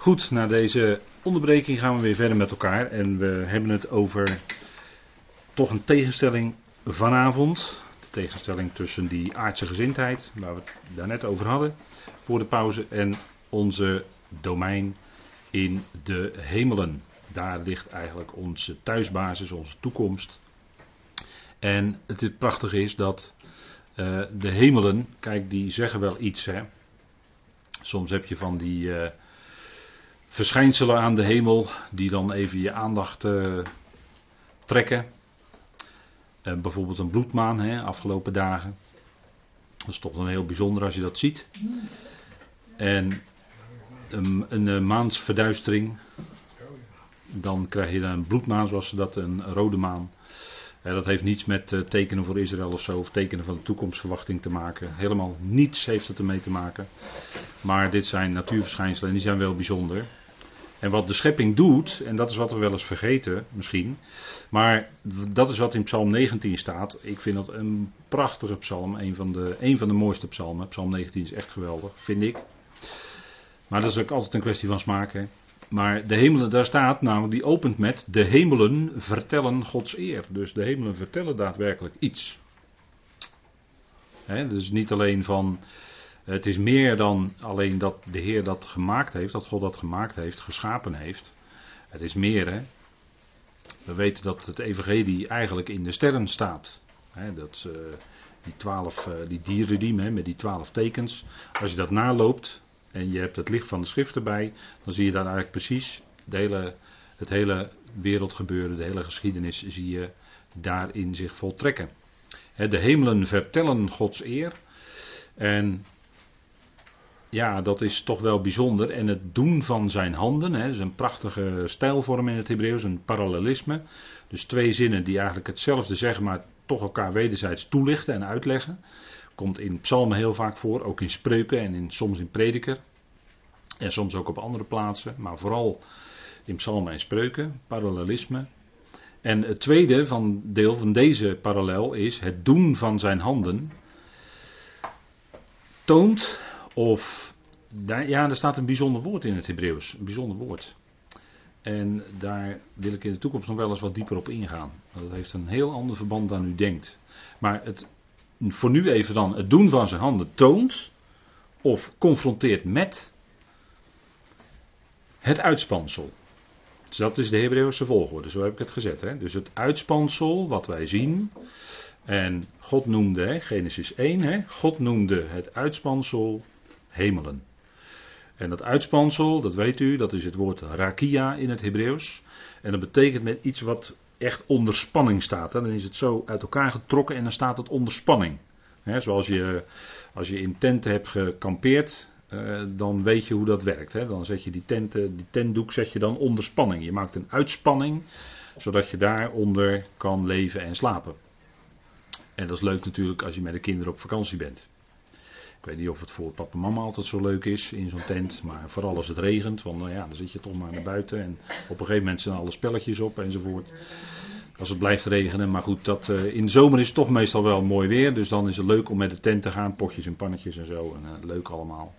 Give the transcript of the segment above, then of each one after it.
Goed, na deze onderbreking gaan we weer verder met elkaar. En we hebben het over toch een tegenstelling vanavond. De tegenstelling tussen die aardse gezindheid, waar we het daarnet over hadden, voor de pauze, en onze domein in de hemelen. Daar ligt eigenlijk onze thuisbasis, onze toekomst. En het prachtige is dat uh, de hemelen, kijk, die zeggen wel iets. Hè. Soms heb je van die uh, verschijnselen aan de hemel die dan even je aandacht uh, trekken. bijvoorbeeld een bloedmaan, hè, afgelopen dagen. Dat is toch dan heel bijzonder als je dat ziet. En een, een maansverduistering. Dan krijg je een bloedmaan, zoals ze dat, een rode maan. dat heeft niets met tekenen voor Israël of zo, of tekenen van de toekomstverwachting te maken. Helemaal niets heeft het ermee te maken. Maar dit zijn natuurverschijnselen en die zijn wel bijzonder. En wat de schepping doet, en dat is wat we wel eens vergeten misschien, maar dat is wat in Psalm 19 staat. Ik vind dat een prachtige psalm, een van de, een van de mooiste psalmen. Psalm 19 is echt geweldig, vind ik. Maar dat is ook altijd een kwestie van smaak. Hè? Maar de hemelen, daar staat namelijk, die opent met de hemelen vertellen Gods eer. Dus de hemelen vertellen daadwerkelijk iets. He, dus niet alleen van, het is meer dan alleen dat de Heer dat gemaakt heeft, dat God dat gemaakt heeft, geschapen heeft. Het is meer, hè. We weten dat het evangelie eigenlijk in de sterren staat. Dat, uh, die twaalf, uh, die dierenriem hè, met die twaalf tekens. Als je dat naloopt, en je hebt het licht van de schrift erbij, dan zie je daar eigenlijk precies de hele, het hele wereldgebeuren, de hele geschiedenis zie je daarin zich voltrekken. De hemelen vertellen Gods eer. En ja, dat is toch wel bijzonder. En het doen van zijn handen, hè, is een prachtige stijlvorm in het Hebreeuws, een parallelisme. Dus twee zinnen die eigenlijk hetzelfde zeggen, maar toch elkaar wederzijds toelichten en uitleggen. Komt in psalmen heel vaak voor, ook in spreuken en in, soms in prediker. En soms ook op andere plaatsen, maar vooral in psalmen en spreuken, parallelisme. En het tweede van deel van deze parallel is het doen van zijn handen. Toont of, ja, er staat een bijzonder woord in het Hebreeuws, een bijzonder woord. En daar wil ik in de toekomst nog wel eens wat dieper op ingaan. Dat heeft een heel ander verband dan u denkt. Maar het voor nu even dan het doen van zijn handen toont of confronteert met het uitspansel. Dus dat is de Hebreeuwse volgorde, zo heb ik het gezet. Hè? Dus het uitspansel wat wij zien. En God noemde, Genesis 1, hè, God noemde het uitspansel hemelen. En dat uitspansel, dat weet u, dat is het woord rakia in het Hebreeuws. En dat betekent met iets wat echt onder spanning staat. Dan is het zo uit elkaar getrokken en dan staat het onder spanning. zoals je, als je in tenten hebt gekampeerd, eh, dan weet je hoe dat werkt. Dan zet je die, tenten, die tentdoek zet je dan onder spanning. Je maakt een uitspanning, zodat je daaronder kan leven en slapen. En dat is leuk natuurlijk als je met de kinderen op vakantie bent. Ik weet niet of het voor papa en mama altijd zo leuk is in zo'n tent. Maar vooral als het regent. Want nou ja, dan zit je toch maar naar buiten. En op een gegeven moment zijn alle spelletjes op enzovoort. Als het blijft regenen. Maar goed, dat, uh, in de zomer is het toch meestal wel mooi weer. Dus dan is het leuk om met de tent te gaan. Potjes en pannetjes en zo. En, uh, leuk allemaal.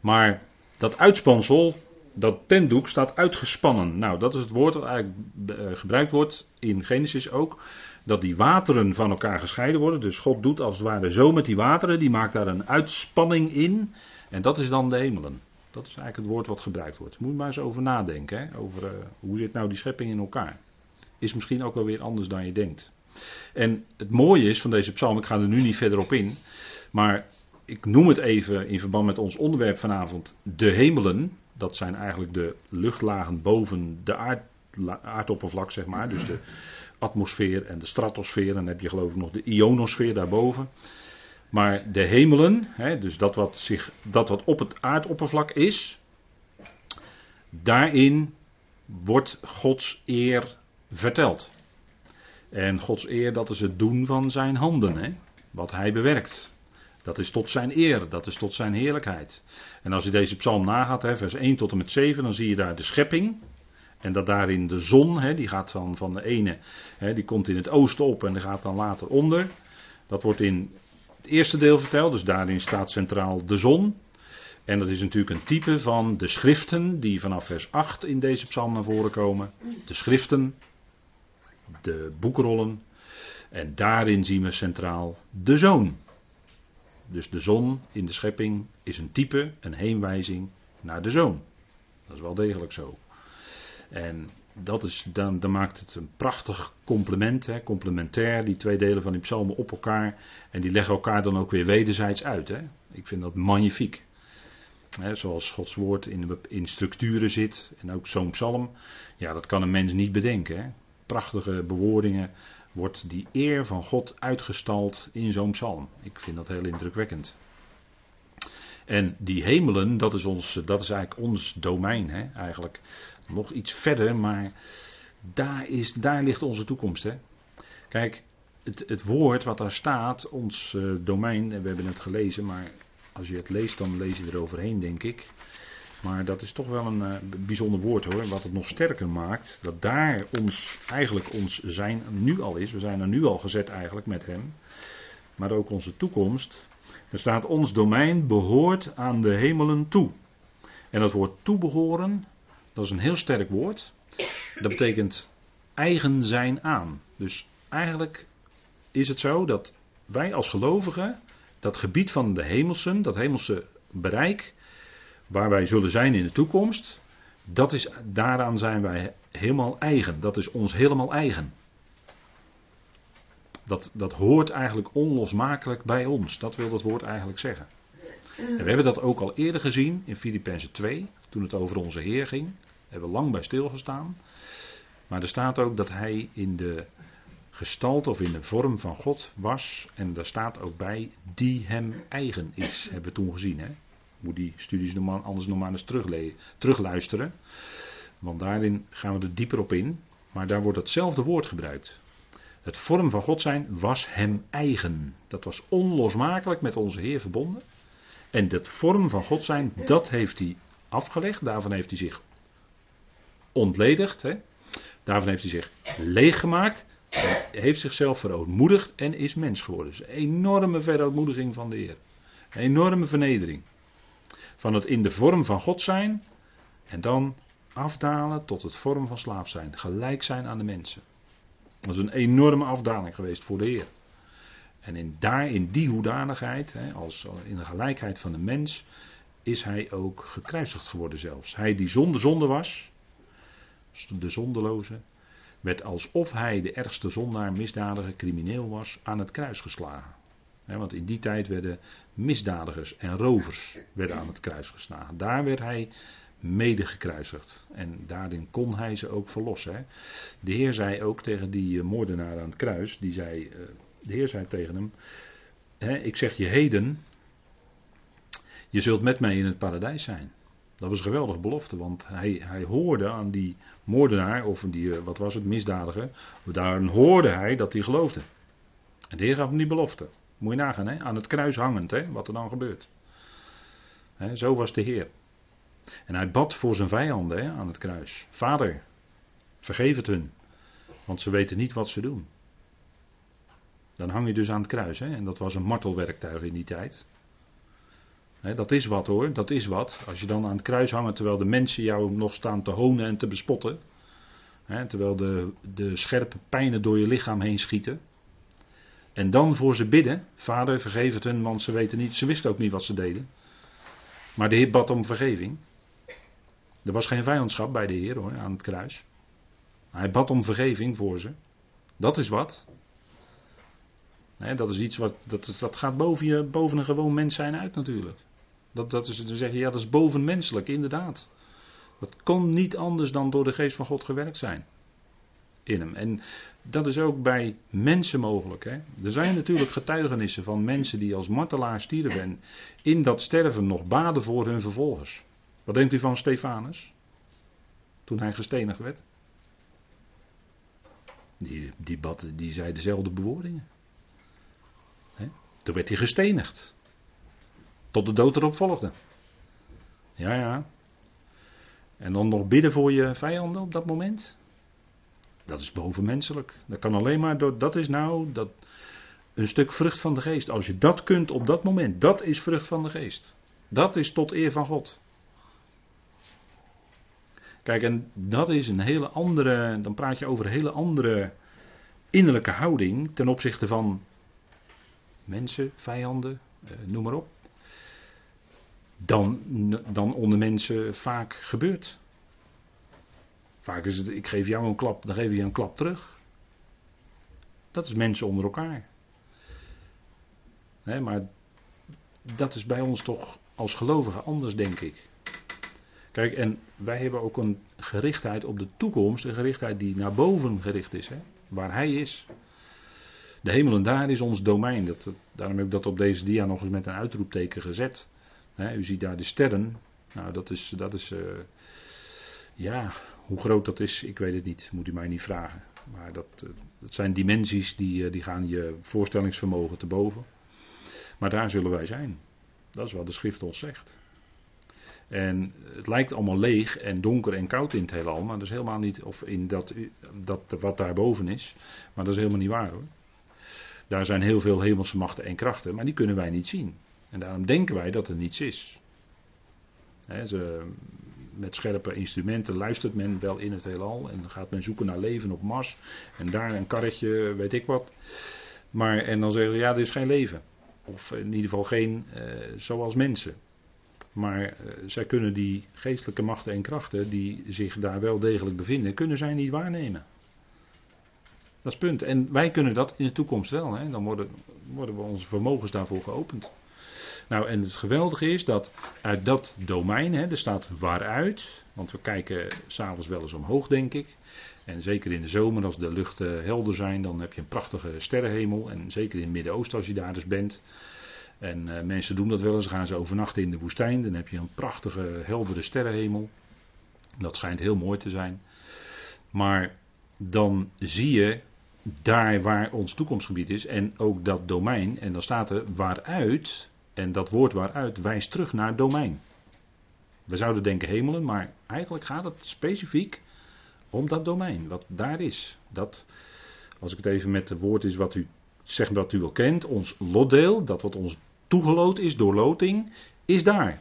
Maar dat uitspansel, dat tentdoek staat uitgespannen. Nou, dat is het woord dat eigenlijk uh, gebruikt wordt in Genesis ook dat die wateren van elkaar gescheiden worden. Dus God doet als het ware zo met die wateren, die maakt daar een uitspanning in. En dat is dan de hemelen. Dat is eigenlijk het woord wat gebruikt wordt. Moet maar eens over nadenken. Hè? Over uh, hoe zit nou die schepping in elkaar. Is misschien ook wel weer anders dan je denkt. En het mooie is van deze psalm, ik ga er nu niet verder op in. Maar ik noem het even in verband met ons onderwerp vanavond. De hemelen. Dat zijn eigenlijk de luchtlagen boven de aard, aardoppervlak, zeg maar. Dus de, atmosfeer en de stratosfeer. En dan heb je geloof ik nog de ionosfeer daarboven. Maar de hemelen, hè, dus dat wat, zich, dat wat op het aardoppervlak is, daarin wordt Gods eer verteld. En Gods eer, dat is het doen van zijn handen, hè, wat hij bewerkt. Dat is tot zijn eer, dat is tot zijn heerlijkheid. En als je deze psalm nagaat, hè, vers 1 tot en met 7, dan zie je daar de schepping. En dat daarin de zon, hè, die gaat van, van de ene, hè, die komt in het oosten op en die gaat dan later onder. Dat wordt in het eerste deel verteld, dus daarin staat centraal de zon. En dat is natuurlijk een type van de schriften die vanaf vers 8 in deze psalm naar voren komen. De schriften, de boekrollen. En daarin zien we centraal de zoon. Dus de zon in de schepping is een type, een heenwijzing naar de zoon. Dat is wel degelijk zo. En dat is, dan, dan maakt het een prachtig complement, hè, complementair, die twee delen van die psalmen op elkaar. En die leggen elkaar dan ook weer wederzijds uit. Hè. Ik vind dat magnifiek. Zoals Gods woord in, in structuren zit, en ook zo'n psalm. Ja, dat kan een mens niet bedenken. Hè. Prachtige bewoordingen, wordt die eer van God uitgestald in zo'n psalm. Ik vind dat heel indrukwekkend. En die hemelen, dat is, ons, dat is eigenlijk ons domein, hè, eigenlijk nog iets verder, maar daar, is, daar ligt onze toekomst. Hè. Kijk, het, het woord wat daar staat, ons uh, domein, we hebben het gelezen, maar als je het leest, dan lees je eroverheen, denk ik. Maar dat is toch wel een uh, bijzonder woord hoor, wat het nog sterker maakt. Dat daar ons, eigenlijk ons zijn nu al is. We zijn er nu al gezet eigenlijk met hem. Maar ook onze toekomst. Er staat ons domein behoort aan de hemelen toe. En dat woord toebehoren, dat is een heel sterk woord. Dat betekent eigen zijn aan. Dus eigenlijk is het zo dat wij als gelovigen dat gebied van de hemelsen, dat hemelse bereik, waar wij zullen zijn in de toekomst, dat is, daaraan zijn wij helemaal eigen. Dat is ons helemaal eigen. Dat, dat hoort eigenlijk onlosmakelijk bij ons. Dat wil dat woord eigenlijk zeggen. En we hebben dat ook al eerder gezien in Filippenzen 2, toen het over onze Heer ging. Daar hebben we lang bij stilgestaan. Maar er staat ook dat hij in de gestalte of in de vorm van God was. En daar staat ook bij die hem eigen is, hebben we toen gezien. Hè? Moet die studies normaal, anders nog maar eens terugluisteren. Want daarin gaan we er dieper op in. Maar daar wordt hetzelfde woord gebruikt. Het vorm van God zijn was hem eigen. Dat was onlosmakelijk met onze Heer verbonden. En dat vorm van God zijn, dat heeft hij afgelegd. Daarvan heeft hij zich ontledigd. Hè? Daarvan heeft hij zich leeggemaakt. heeft zichzelf verootmoedigd en is mens geworden. Dus een enorme verootmoediging van de Heer. Een enorme vernedering. Van het in de vorm van God zijn. En dan afdalen tot het vorm van slaaf zijn. Gelijk zijn aan de mensen. Dat is een enorme afdaling geweest voor de Heer. En in, daar in die hoedanigheid, hè, als in de gelijkheid van de mens, is hij ook gekruisigd geworden zelfs. Hij die zonder zonde was, de zondeloze, werd alsof hij de ergste zondaar, misdadiger, crimineel was, aan het kruis geslagen. want in die tijd werden misdadigers en rovers werden aan het kruis geslagen. Daar werd hij mede gekruisigd. En daarin kon hij ze ook verlossen. De Heer zei ook tegen die eh, moordenaar aan het kruis, die zei, eh, de Heer zei tegen hem, ik zeg je heden, je zult met mij in het paradijs zijn. Dat was een geweldige belofte, want hij, hij hoorde aan die moordenaar, of die, eh, wat was het, misdadiger, daar hoorde hij dat hij geloofde. En de Heer gaf hem die belofte. Moet je nagaan, hè? aan het kruis hangend, hè? wat er dan gebeurt. zo was de Heer. En hij bad voor zijn vijanden hè, aan het kruis. Vader, vergeef het hun, want ze weten niet wat ze doen. Dan hang je dus aan het kruis. Hè? En dat was een martelwerktuig in die tijd. dat is wat hoor, dat is wat. Als je dan aan het kruis hangt terwijl de mensen jou nog staan te honen en te bespotten. terwijl de, de scherpe pijnen door je lichaam heen schieten. En dan voor ze bidden, vader vergeef het hun, want ze weten niet, ze wisten ook niet wat ze deden. Maar de Heer bad om vergeving. Er was geen vijandschap bij de Heer hoor, aan het kruis. Hij bad om vergeving voor ze. Dat is wat. dat is iets wat. Dat, dat gaat boven, je, boven een gewoon mens zijn uit natuurlijk. Dat, dat is, dan zeg je, ja, dat is bovenmenselijk, inderdaad. Dat kon niet anders dan door de geest van God gewerkt zijn. In hem. En dat is ook bij mensen mogelijk. Hè. Er zijn natuurlijk getuigenissen van mensen die als martelaar stierven en in dat sterven nog baden voor hun vervolgers. Wat denkt u van Stefanus? Toen hij gestenigd werd. Die, die, bad, die zei dezelfde bewoordingen. Toen werd hij gestenigd. Tot de dood erop volgde. Ja, ja. En dan nog bidden voor je vijanden op dat moment. Dat is bovenmenselijk. Dat kan alleen maar door. Dat is nou dat, een stuk vrucht van de geest. Als je dat kunt op dat moment, dat is vrucht van de geest. Dat is tot eer van God. Kijk, en dat is een hele andere, dan praat je over een hele andere innerlijke houding ten opzichte van mensen, vijanden, eh, noem maar op. Dan, dan onder mensen vaak gebeurt. Vaak is het, ik geef jou een klap, dan geef je een klap terug. Dat is mensen onder elkaar. maar dat is bij ons toch als gelovigen anders, denk ik. Kijk, en wij hebben ook een gerichtheid op de toekomst, een gerichtheid die naar boven gericht is, hè? waar Hij is. De hemel en daar is ons domein. Dat, daarom heb ik dat op deze dia nog eens met een uitroepteken gezet. u ziet daar de sterren. Nou, dat is, dat is uh, ja, hoe groot dat is, ik weet het niet. Moet u mij niet vragen. Maar dat, uh, dat zijn dimensies die, uh, die gaan je voorstellingsvermogen te boven. Maar daar zullen wij zijn. Dat is wat de schrift ons zegt. En het lijkt allemaal leeg en donker en koud in het heelal, maar dat is helemaal niet, of in dat, dat wat daarboven is, maar dat is helemaal niet waar hoor. Daar zijn heel veel hemelse machten en krachten, maar die kunnen wij niet zien. En daarom denken wij dat er niets is. ze, met scherpe instrumenten luistert men wel in het heelal en dan gaat men zoeken naar leven op Mars en daar een karretje, weet ik wat. Maar en dan zeggen ze ja, er is geen leven. Of in ieder geval geen eh, zoals mensen. Maar uh, zij kunnen die geestelijke machten en krachten die zich daar wel degelijk bevinden, kunnen zij niet waarnemen. Dat is het punt. En wij kunnen dat in de toekomst wel. Hè? Dan worden, worden we onze vermogens daarvoor geopend. Nou, en het geweldige is dat uit dat domein, hè, er staat waaruit, want we kijken s'avonds wel eens omhoog, denk ik. En zeker in de zomer, als de luchten helder zijn, dan heb je een prachtige sterrenhemel. En zeker in het Midden-Oosten, als je daar dus bent. En uh, mensen doen dat wel eens, gaan ze overnachten in de woestijn. Dan heb je een prachtige, heldere sterrenhemel. Dat schijnt heel mooi te zijn. Maar dan zie je daar waar ons toekomstgebied is en ook dat domein. En dan staat er waaruit, en dat woord waaruit wijst terug naar domein. We zouden denken hemelen, maar eigenlijk gaat het specifiek om dat domein, wat daar is. Dat, als ik het even met het woord is wat u zegt dat u al kent, ons lotdeel, dat wat ons toegeloot is door loting, is daar.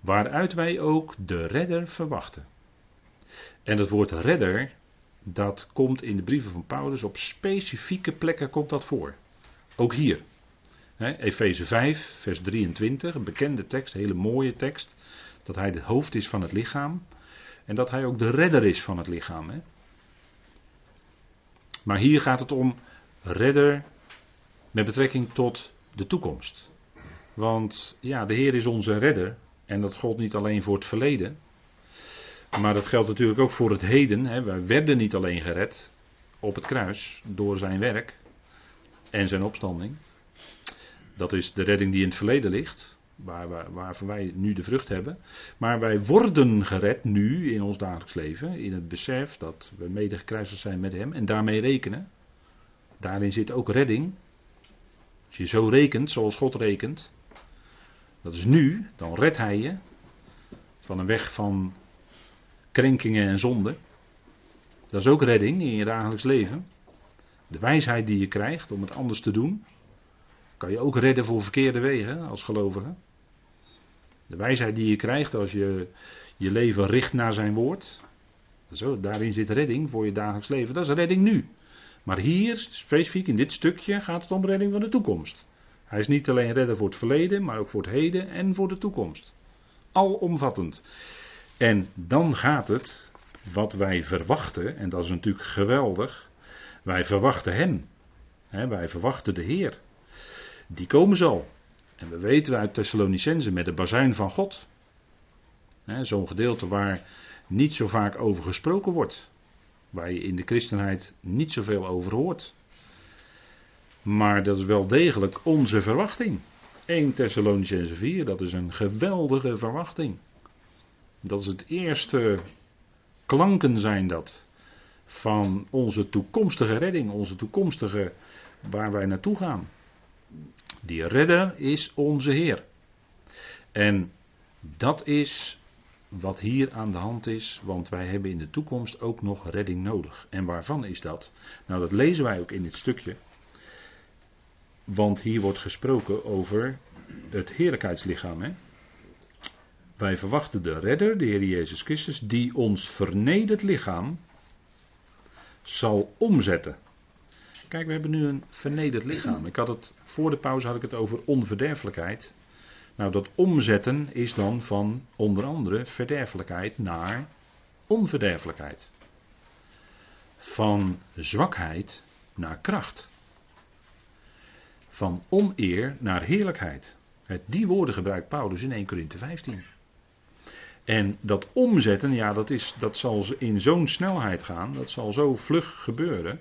Waaruit wij ook de redder verwachten. En het woord redder, dat komt in de brieven van Paulus op specifieke plekken komt dat voor. Ook hier. Efeze 5, vers 23, een bekende tekst, een hele mooie tekst. Dat hij het hoofd is van het lichaam. En dat hij ook de redder is van het lichaam. He. Maar hier gaat het om redder met betrekking tot de toekomst. Want ja, de Heer is onze redder. En dat geldt niet alleen voor het verleden. Maar dat geldt natuurlijk ook voor het heden. Hè. Wij werden niet alleen gered op het kruis door zijn werk en zijn opstanding. Dat is de redding die in het verleden ligt, waar, waar, waarvan wij nu de vrucht hebben. Maar wij worden gered nu in ons dagelijks leven, in het besef dat we mede gekruisigd zijn met Hem en daarmee rekenen. Daarin zit ook redding. Als je zo rekent, zoals God rekent, dat is nu, dan redt Hij je van een weg van krenkingen en zonde. Dat is ook redding in je dagelijks leven. De wijsheid die je krijgt om het anders te doen, kan je ook redden voor verkeerde wegen als gelovige. De wijsheid die je krijgt als je je leven richt naar zijn woord. Zo, daarin zit redding voor je dagelijks leven. Dat is redding nu. Maar hier, specifiek in dit stukje, gaat het om redding van de toekomst. Hij is niet alleen redder voor het verleden, maar ook voor het heden en voor de toekomst. Alomvattend. En dan gaat het, wat wij verwachten, en dat is natuurlijk geweldig, wij verwachten Hem. wij verwachten de Heer. Die komen zal. En we weten uit Thessalonicense met de bazuin van God. Zo'n gedeelte waar niet zo vaak over gesproken wordt. Waar je in de christenheid niet zoveel over hoort. Maar dat is wel degelijk onze verwachting. 1 Thessalonicense 4, dat is een geweldige verwachting. Dat is het eerste klanken zijn dat. Van onze toekomstige redding, onze toekomstige waar wij naartoe gaan. Die redder is onze Heer. En dat is wat hier aan de hand is, want wij hebben in de toekomst ook nog redding nodig. En waarvan is dat? Nou, dat lezen wij ook in dit stukje. Want hier wordt gesproken over het heerlijkheidslichaam. Hè? Wij verwachten de redder, de Heer Jezus Christus, die ons vernederd lichaam zal omzetten. Kijk, we hebben nu een vernederd lichaam. Ik had het, voor de pauze had ik het over onverderfelijkheid. Nou, dat omzetten is dan van onder andere verderfelijkheid naar onverderfelijkheid. Van zwakheid naar kracht. Van oneer naar heerlijkheid. Die woorden gebruikt Paulus in 1 Corinthië 15. En dat omzetten, ja, dat, is, dat zal in zo'n snelheid gaan, dat zal zo vlug gebeuren.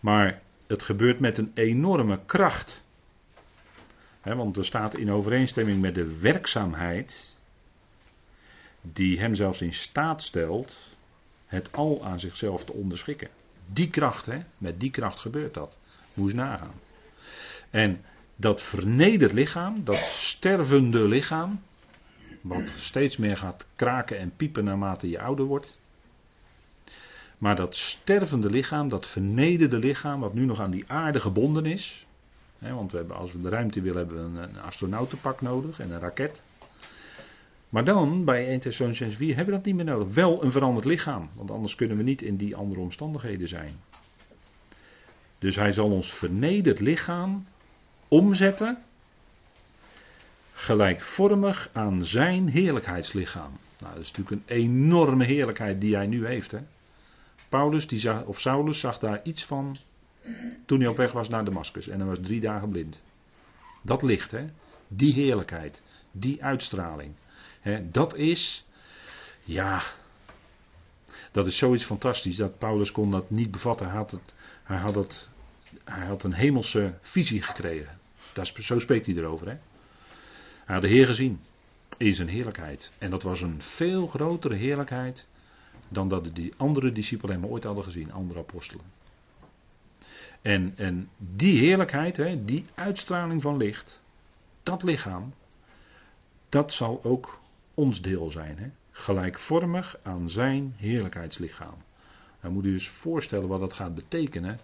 Maar het gebeurt met een enorme kracht. Want er staat in overeenstemming met de werkzaamheid die hem zelfs in staat stelt het al aan zichzelf te onderschikken. Die kracht, hè, met die kracht gebeurt dat. Eens nagaan. En dat vernederd lichaam, dat stervende lichaam, wat steeds meer gaat kraken en piepen naarmate je ouder wordt. Maar dat stervende lichaam, dat vernederde lichaam, wat nu nog aan die aarde gebonden is. Want we hebben, als we de ruimte willen, hebben we een astronautenpak nodig en een raket. Maar dan, bij 1 Thessalonians 4, hebben we dat niet meer nodig. Wel een veranderd lichaam, want anders kunnen we niet in die andere omstandigheden zijn. Dus hij zal ons vernederd lichaam omzetten gelijkvormig aan zijn heerlijkheidslichaam. Nou, dat is natuurlijk een enorme heerlijkheid die hij nu heeft. Hè? Paulus, die zag, of Saulus, zag daar iets van toen hij op weg was naar Damascus en hij was drie dagen blind. Dat licht, hè? die heerlijkheid, die uitstraling. Hè? Dat is, ja, dat is zoiets fantastisch dat Paulus kon dat niet bevatten. Hij had, het, hij had, het, hij had een hemelse visie gekregen. Dat is, zo spreekt hij erover. Hè? Hij had de Heer gezien in zijn heerlijkheid. En dat was een veel grotere heerlijkheid dan dat die andere discipelen hem ooit hadden gezien, andere apostelen. En, en die heerlijkheid, hè, die uitstraling van licht, dat lichaam, dat zal ook ons deel zijn. Hè? Gelijkvormig aan zijn heerlijkheidslichaam. Dan moet u eens voorstellen wat dat gaat betekenen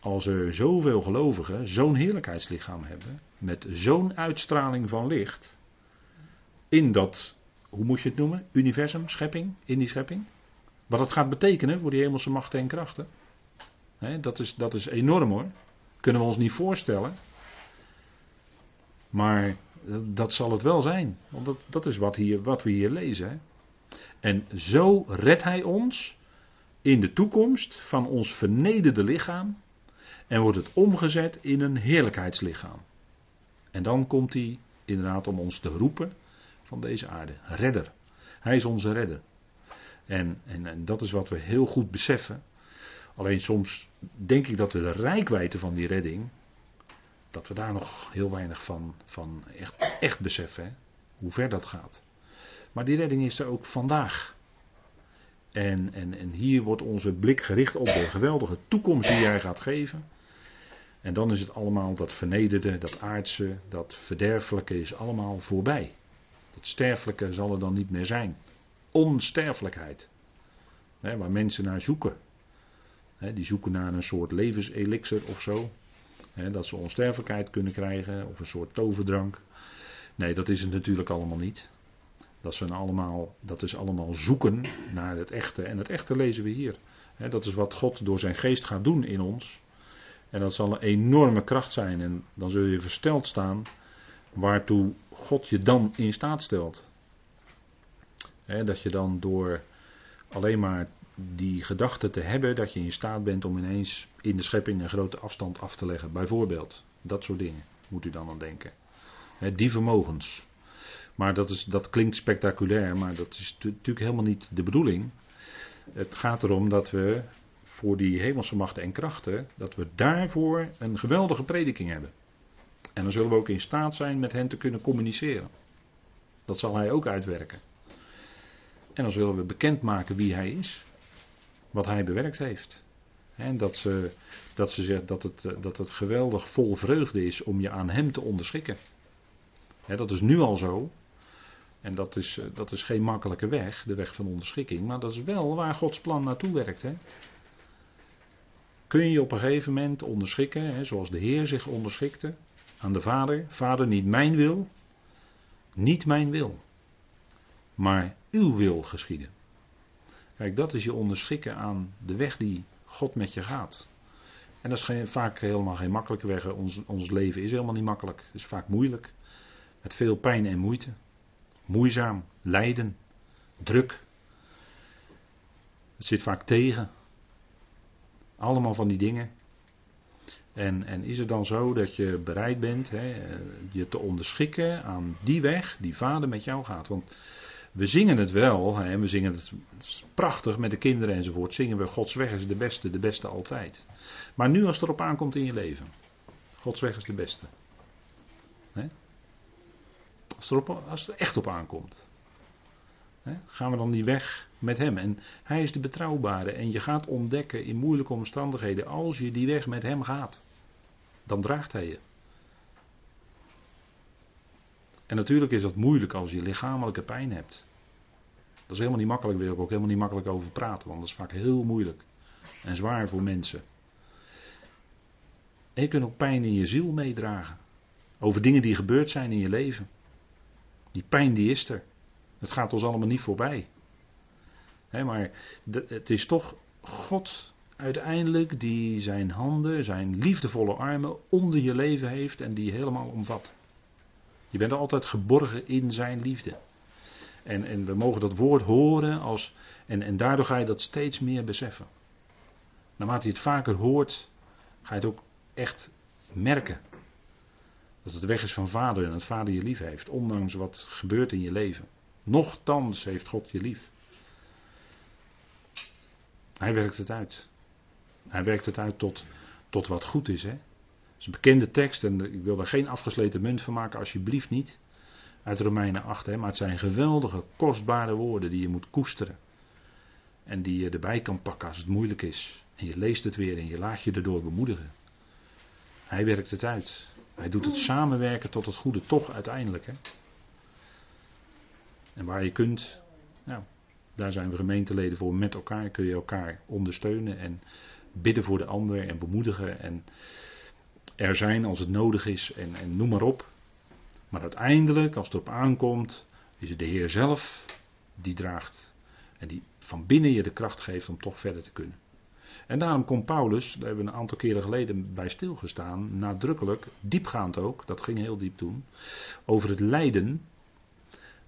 als er zoveel gelovigen zo'n heerlijkheidslichaam hebben, met zo'n uitstraling van licht, in dat, hoe moet je het noemen, universum, schepping, in die schepping, wat dat gaat betekenen voor die hemelse machten en krachten. Dat, is, dat is enorm hoor. Kunnen we ons niet voorstellen. Maar dat zal het wel zijn. Want dat, dat is wat, hier, wat we hier lezen. Hè. En zo redt hij ons in de toekomst van ons vernederde lichaam en wordt het omgezet in een heerlijkheidslichaam. En dan komt hij inderdaad om ons te roepen van deze aarde. Redder. Hij is onze redder. En, en, en dat is wat we heel goed beseffen. Alleen soms denk ik dat we de rijkwijde van die redding. Dat we daar nog heel weinig van, van echt, echt beseffen. Hè? Hoe ver dat gaat. Maar die redding is er ook vandaag. En, en, en hier wordt onze blik gericht op de geweldige toekomst die hij gaat geven. En dan is het allemaal dat vernederde, dat aardse, dat verderfelijke is allemaal voorbij. Dat sterfelijke zal er dan niet meer zijn. Onsterfelijkheid. Hè, waar mensen naar zoeken. Die zoeken naar een soort levenselixer of zo. Dat ze onsterfelijkheid kunnen krijgen of een soort toverdrank. Nee, dat is het natuurlijk allemaal niet. Dat, zijn allemaal, dat is allemaal zoeken naar het echte. En het echte lezen we hier. dat is wat God door zijn geest gaat doen in ons. En dat zal een enorme kracht zijn. En dan zul je versteld staan waartoe God je dan in staat stelt. dat je dan door alleen maar die gedachte te hebben, dat je in staat bent om ineens in de schepping een grote afstand af te leggen. Bijvoorbeeld, dat soort dingen moet u dan aan denken. die vermogens. Maar dat, is, dat klinkt spectaculair, maar dat is natuurlijk helemaal niet de bedoeling. Het gaat erom dat we voor die hemelse machten en krachten, dat we daarvoor een geweldige prediking hebben. En dan zullen we ook in staat zijn met hen te kunnen communiceren. Dat zal hij ook uitwerken. En dan zullen we bekendmaken wie hij is. Wat hij bewerkt heeft. En dat ze, dat ze zegt dat het, dat het geweldig vol vreugde is om je aan hem te onderschikken. dat is nu al zo. En dat is, dat is geen makkelijke weg, de weg van onderschikking. Maar dat is wel waar Gods plan naartoe werkt. Kun je op een gegeven moment onderschikken, zoals de Heer zich onderschikte aan de Vader. Vader, niet mijn wil, niet mijn wil, maar uw wil geschieden. Kijk, dat is je onderschikken aan de weg die God met je gaat. En dat is geen, vaak helemaal geen makkelijke weg. Ons, ons leven is helemaal niet makkelijk. Het is vaak moeilijk. Met veel pijn en moeite. Moeizaam, lijden, druk. Het zit vaak tegen. Allemaal van die dingen. En, en is het dan zo dat je bereid bent hè, je te onderschikken aan die weg die vader met jou gaat? Want we zingen het wel, hè, we zingen het, het prachtig met de kinderen enzovoort. Zingen we Gods weg is de beste, de beste altijd. Maar nu als het erop aankomt in je leven. Gods weg is de beste. Hè? Als, erop, als het er echt op aankomt. Hè? Gaan we dan die weg met hem. En hij is de betrouwbare. En je gaat ontdekken in moeilijke omstandigheden. Als je die weg met hem gaat. Dan draagt hij je. En natuurlijk is dat moeilijk als je lichamelijke pijn hebt. Dat is helemaal niet makkelijk, daar wil ik ook helemaal niet makkelijk over praten, want dat is vaak heel moeilijk en zwaar voor mensen. En je kunt ook pijn in je ziel meedragen. Over dingen die gebeurd zijn in je leven. Die pijn die is er. Het gaat ons allemaal niet voorbij. maar het is toch God uiteindelijk die zijn handen, zijn liefdevolle armen onder je leven heeft en die helemaal omvat. Je bent altijd geborgen in zijn liefde. En, en we mogen dat woord horen als, en, en daardoor ga je dat steeds meer beseffen. Naarmate je het vaker hoort, ga je het ook echt merken. Dat het weg is van vader en dat vader je lief heeft, ondanks wat gebeurt in je leven. Nochtans heeft God je lief. Hij werkt het uit. Hij werkt het uit tot, tot wat goed is. Hè? Is een bekende tekst en ik wil daar geen afgesleten munt van maken, alsjeblieft niet. Uit Romeinen 8, hè, maar het zijn geweldige, kostbare woorden die je moet koesteren. En die je erbij kan pakken als het moeilijk is. En je leest het weer en je laat je erdoor bemoedigen. Hij werkt het uit. Hij doet het samenwerken tot het goede toch uiteindelijk. Hè. En waar je kunt, nou, daar zijn we gemeenteleden voor. Met elkaar kun je elkaar ondersteunen en bidden voor de ander en bemoedigen. En er zijn als het nodig is en, en noem maar op. Maar uiteindelijk, als het erop aankomt, is het de Heer zelf die draagt. En die van binnen je de kracht geeft om toch verder te kunnen. En daarom komt Paulus, daar hebben we een aantal keren geleden bij stilgestaan, nadrukkelijk, diepgaand ook, dat ging heel diep toen, over het lijden.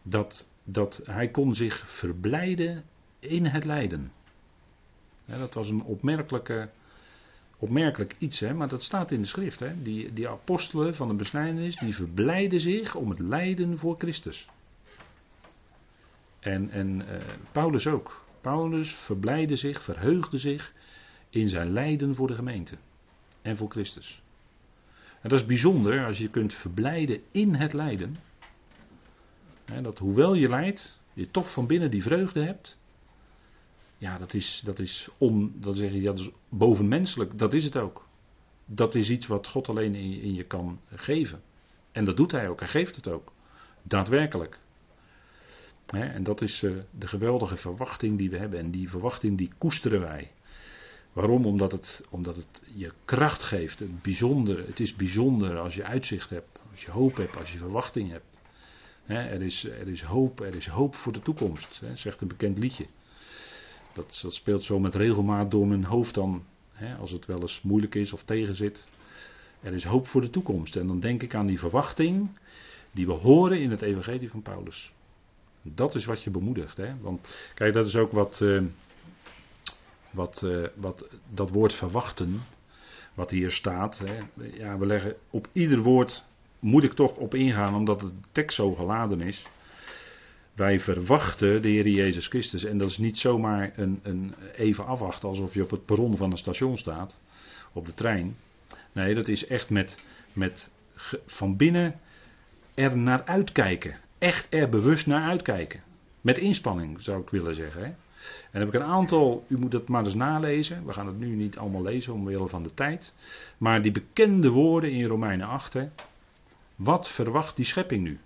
Dat, dat hij kon zich verblijden in het lijden. Ja, dat was een opmerkelijke opmerkelijk iets, hè, maar dat staat in de schrift. Hè. Die, die apostelen van de besnijdenis, die verblijden zich om het lijden voor Christus. En, en uh, Paulus ook. Paulus verblijde zich, verheugde zich in zijn lijden voor de gemeente. En voor Christus. En dat is bijzonder als je kunt verblijden in het lijden. Hè, dat hoewel je lijdt, je toch van binnen die vreugde hebt. Ja, dat is, dat is, on, dat zeg dat is bovenmenselijk. Dat is het ook. Dat is iets wat God alleen in, in je kan geven. En dat doet hij ook. Hij geeft het ook. Daadwerkelijk. en dat is uh, de geweldige verwachting die we hebben. En die verwachting die koesteren wij. Waarom? Omdat het, omdat het je kracht geeft. Het, bijzonder, het is bijzonder als je uitzicht hebt. Als je hoop hebt. Als je verwachting hebt. er, is, er is hoop. Er is hoop voor de toekomst. zegt een bekend liedje. Dat, speelt zo met regelmaat door mijn hoofd dan, hè, als het wel eens moeilijk is of tegenzit. Er is hoop voor de toekomst. En dan denk ik aan die verwachting die we horen in het Evangelie van Paulus. Dat is wat je bemoedigt. Hè? Want kijk, dat is ook wat, uh, wat, uh, wat dat woord verwachten, wat hier staat. Hè? Ja, we leggen op ieder woord, moet ik toch op ingaan, omdat de tekst zo geladen is. Wij verwachten de Heer Jezus Christus. En dat is niet zomaar een, een even afwachten alsof je op het perron van een station staat. Op de trein. Nee, dat is echt met, met van binnen er naar uitkijken. Echt er bewust naar uitkijken. Met inspanning zou ik willen zeggen. Hè? En dan heb ik een aantal, u moet het maar eens nalezen. We gaan het nu niet allemaal lezen omwille van de tijd. Maar die bekende woorden in Romeinen 8. Hè? Wat verwacht die schepping nu?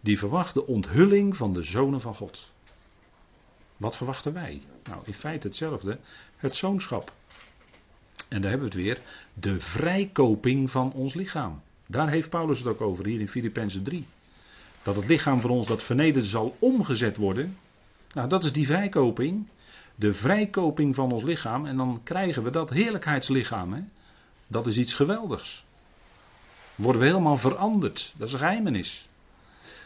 Die verwacht de onthulling van de zonen van God. Wat verwachten wij? Nou, in feite hetzelfde. Het zoonschap. En daar hebben we het weer. De vrijkoping van ons lichaam. Daar heeft Paulus het ook over hier in Filippenzen 3. Dat het lichaam voor ons dat vernederd zal omgezet worden. Nou, dat is die vrijkoping. De vrijkoping van ons lichaam. En dan krijgen we dat heerlijkheidslichaam. Hè? Dat is iets geweldigs. Worden we helemaal veranderd. Dat is een geheimenis.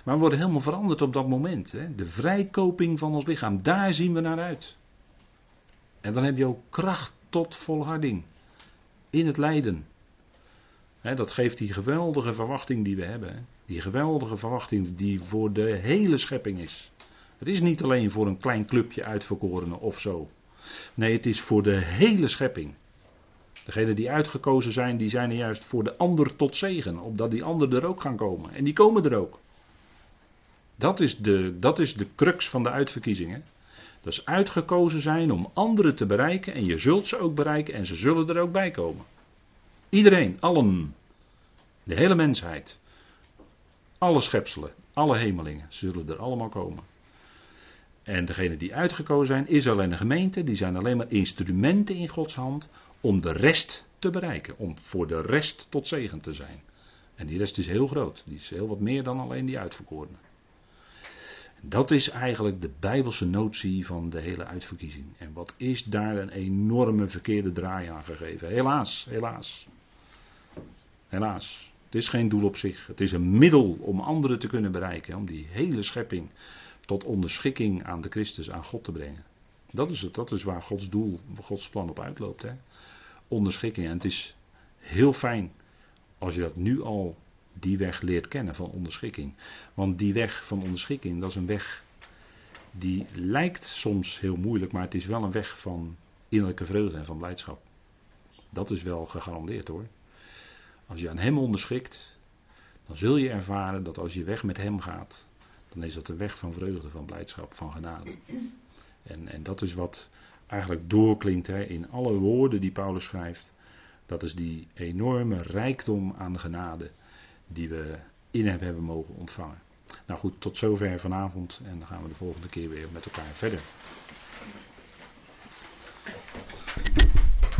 Maar we worden helemaal veranderd op dat moment. Hè? De vrijkoping van ons lichaam. Daar zien we naar uit. En dan heb je ook kracht tot volharding. In het lijden. dat geeft die geweldige verwachting die we hebben. Die geweldige verwachting die voor de hele schepping is. Het is niet alleen voor een klein clubje uitverkorenen of zo. Nee, het is voor de hele schepping. Degenen die uitgekozen zijn, die zijn er juist voor de ander tot zegen. Opdat die ander er ook gaan komen. En die komen er ook. Dat is de, dat is de crux van de uitverkiezingen. Dat is uitgekozen zijn om anderen te bereiken. En je zult ze ook bereiken en ze zullen er ook bij komen. Iedereen, allen. De hele mensheid. Alle schepselen, alle hemelingen zullen er allemaal komen. En degenen die uitgekozen zijn, Israël en de gemeente, die zijn alleen maar instrumenten in Gods hand om de rest te bereiken. Om voor de rest tot zegen te zijn. En die rest is heel groot. Die is heel wat meer dan alleen die uitverkorenen. Dat is eigenlijk de bijbelse notie van de hele uitverkiezing. En wat is daar een enorme verkeerde draai aan gegeven? Helaas, helaas. Helaas. Het is geen doel op zich. Het is een middel om anderen te kunnen bereiken. Om die hele schepping tot onderschikking aan de Christus, aan God te brengen. Dat is het. Dat is waar Gods doel, Gods plan op uitloopt. Hè? Onderschikking. En het is heel fijn als je dat nu al die weg leert kennen van onderschikking. Want die weg van onderschikking, dat is een weg die lijkt soms heel moeilijk, maar het is wel een weg van innerlijke vreugde en van blijdschap. Dat is wel gegarandeerd hoor. Als je aan Hem onderschikt, dan zul je ervaren dat als je weg met Hem gaat, dan is dat de weg van vreugde, van blijdschap, van genade. En, en dat is wat eigenlijk doorklinkt hè, in alle woorden die Paulus schrijft. Dat is die enorme rijkdom aan genade die we in hem hebben mogen ontvangen. Nou goed, tot zover vanavond en dan gaan we de volgende keer weer met elkaar verder.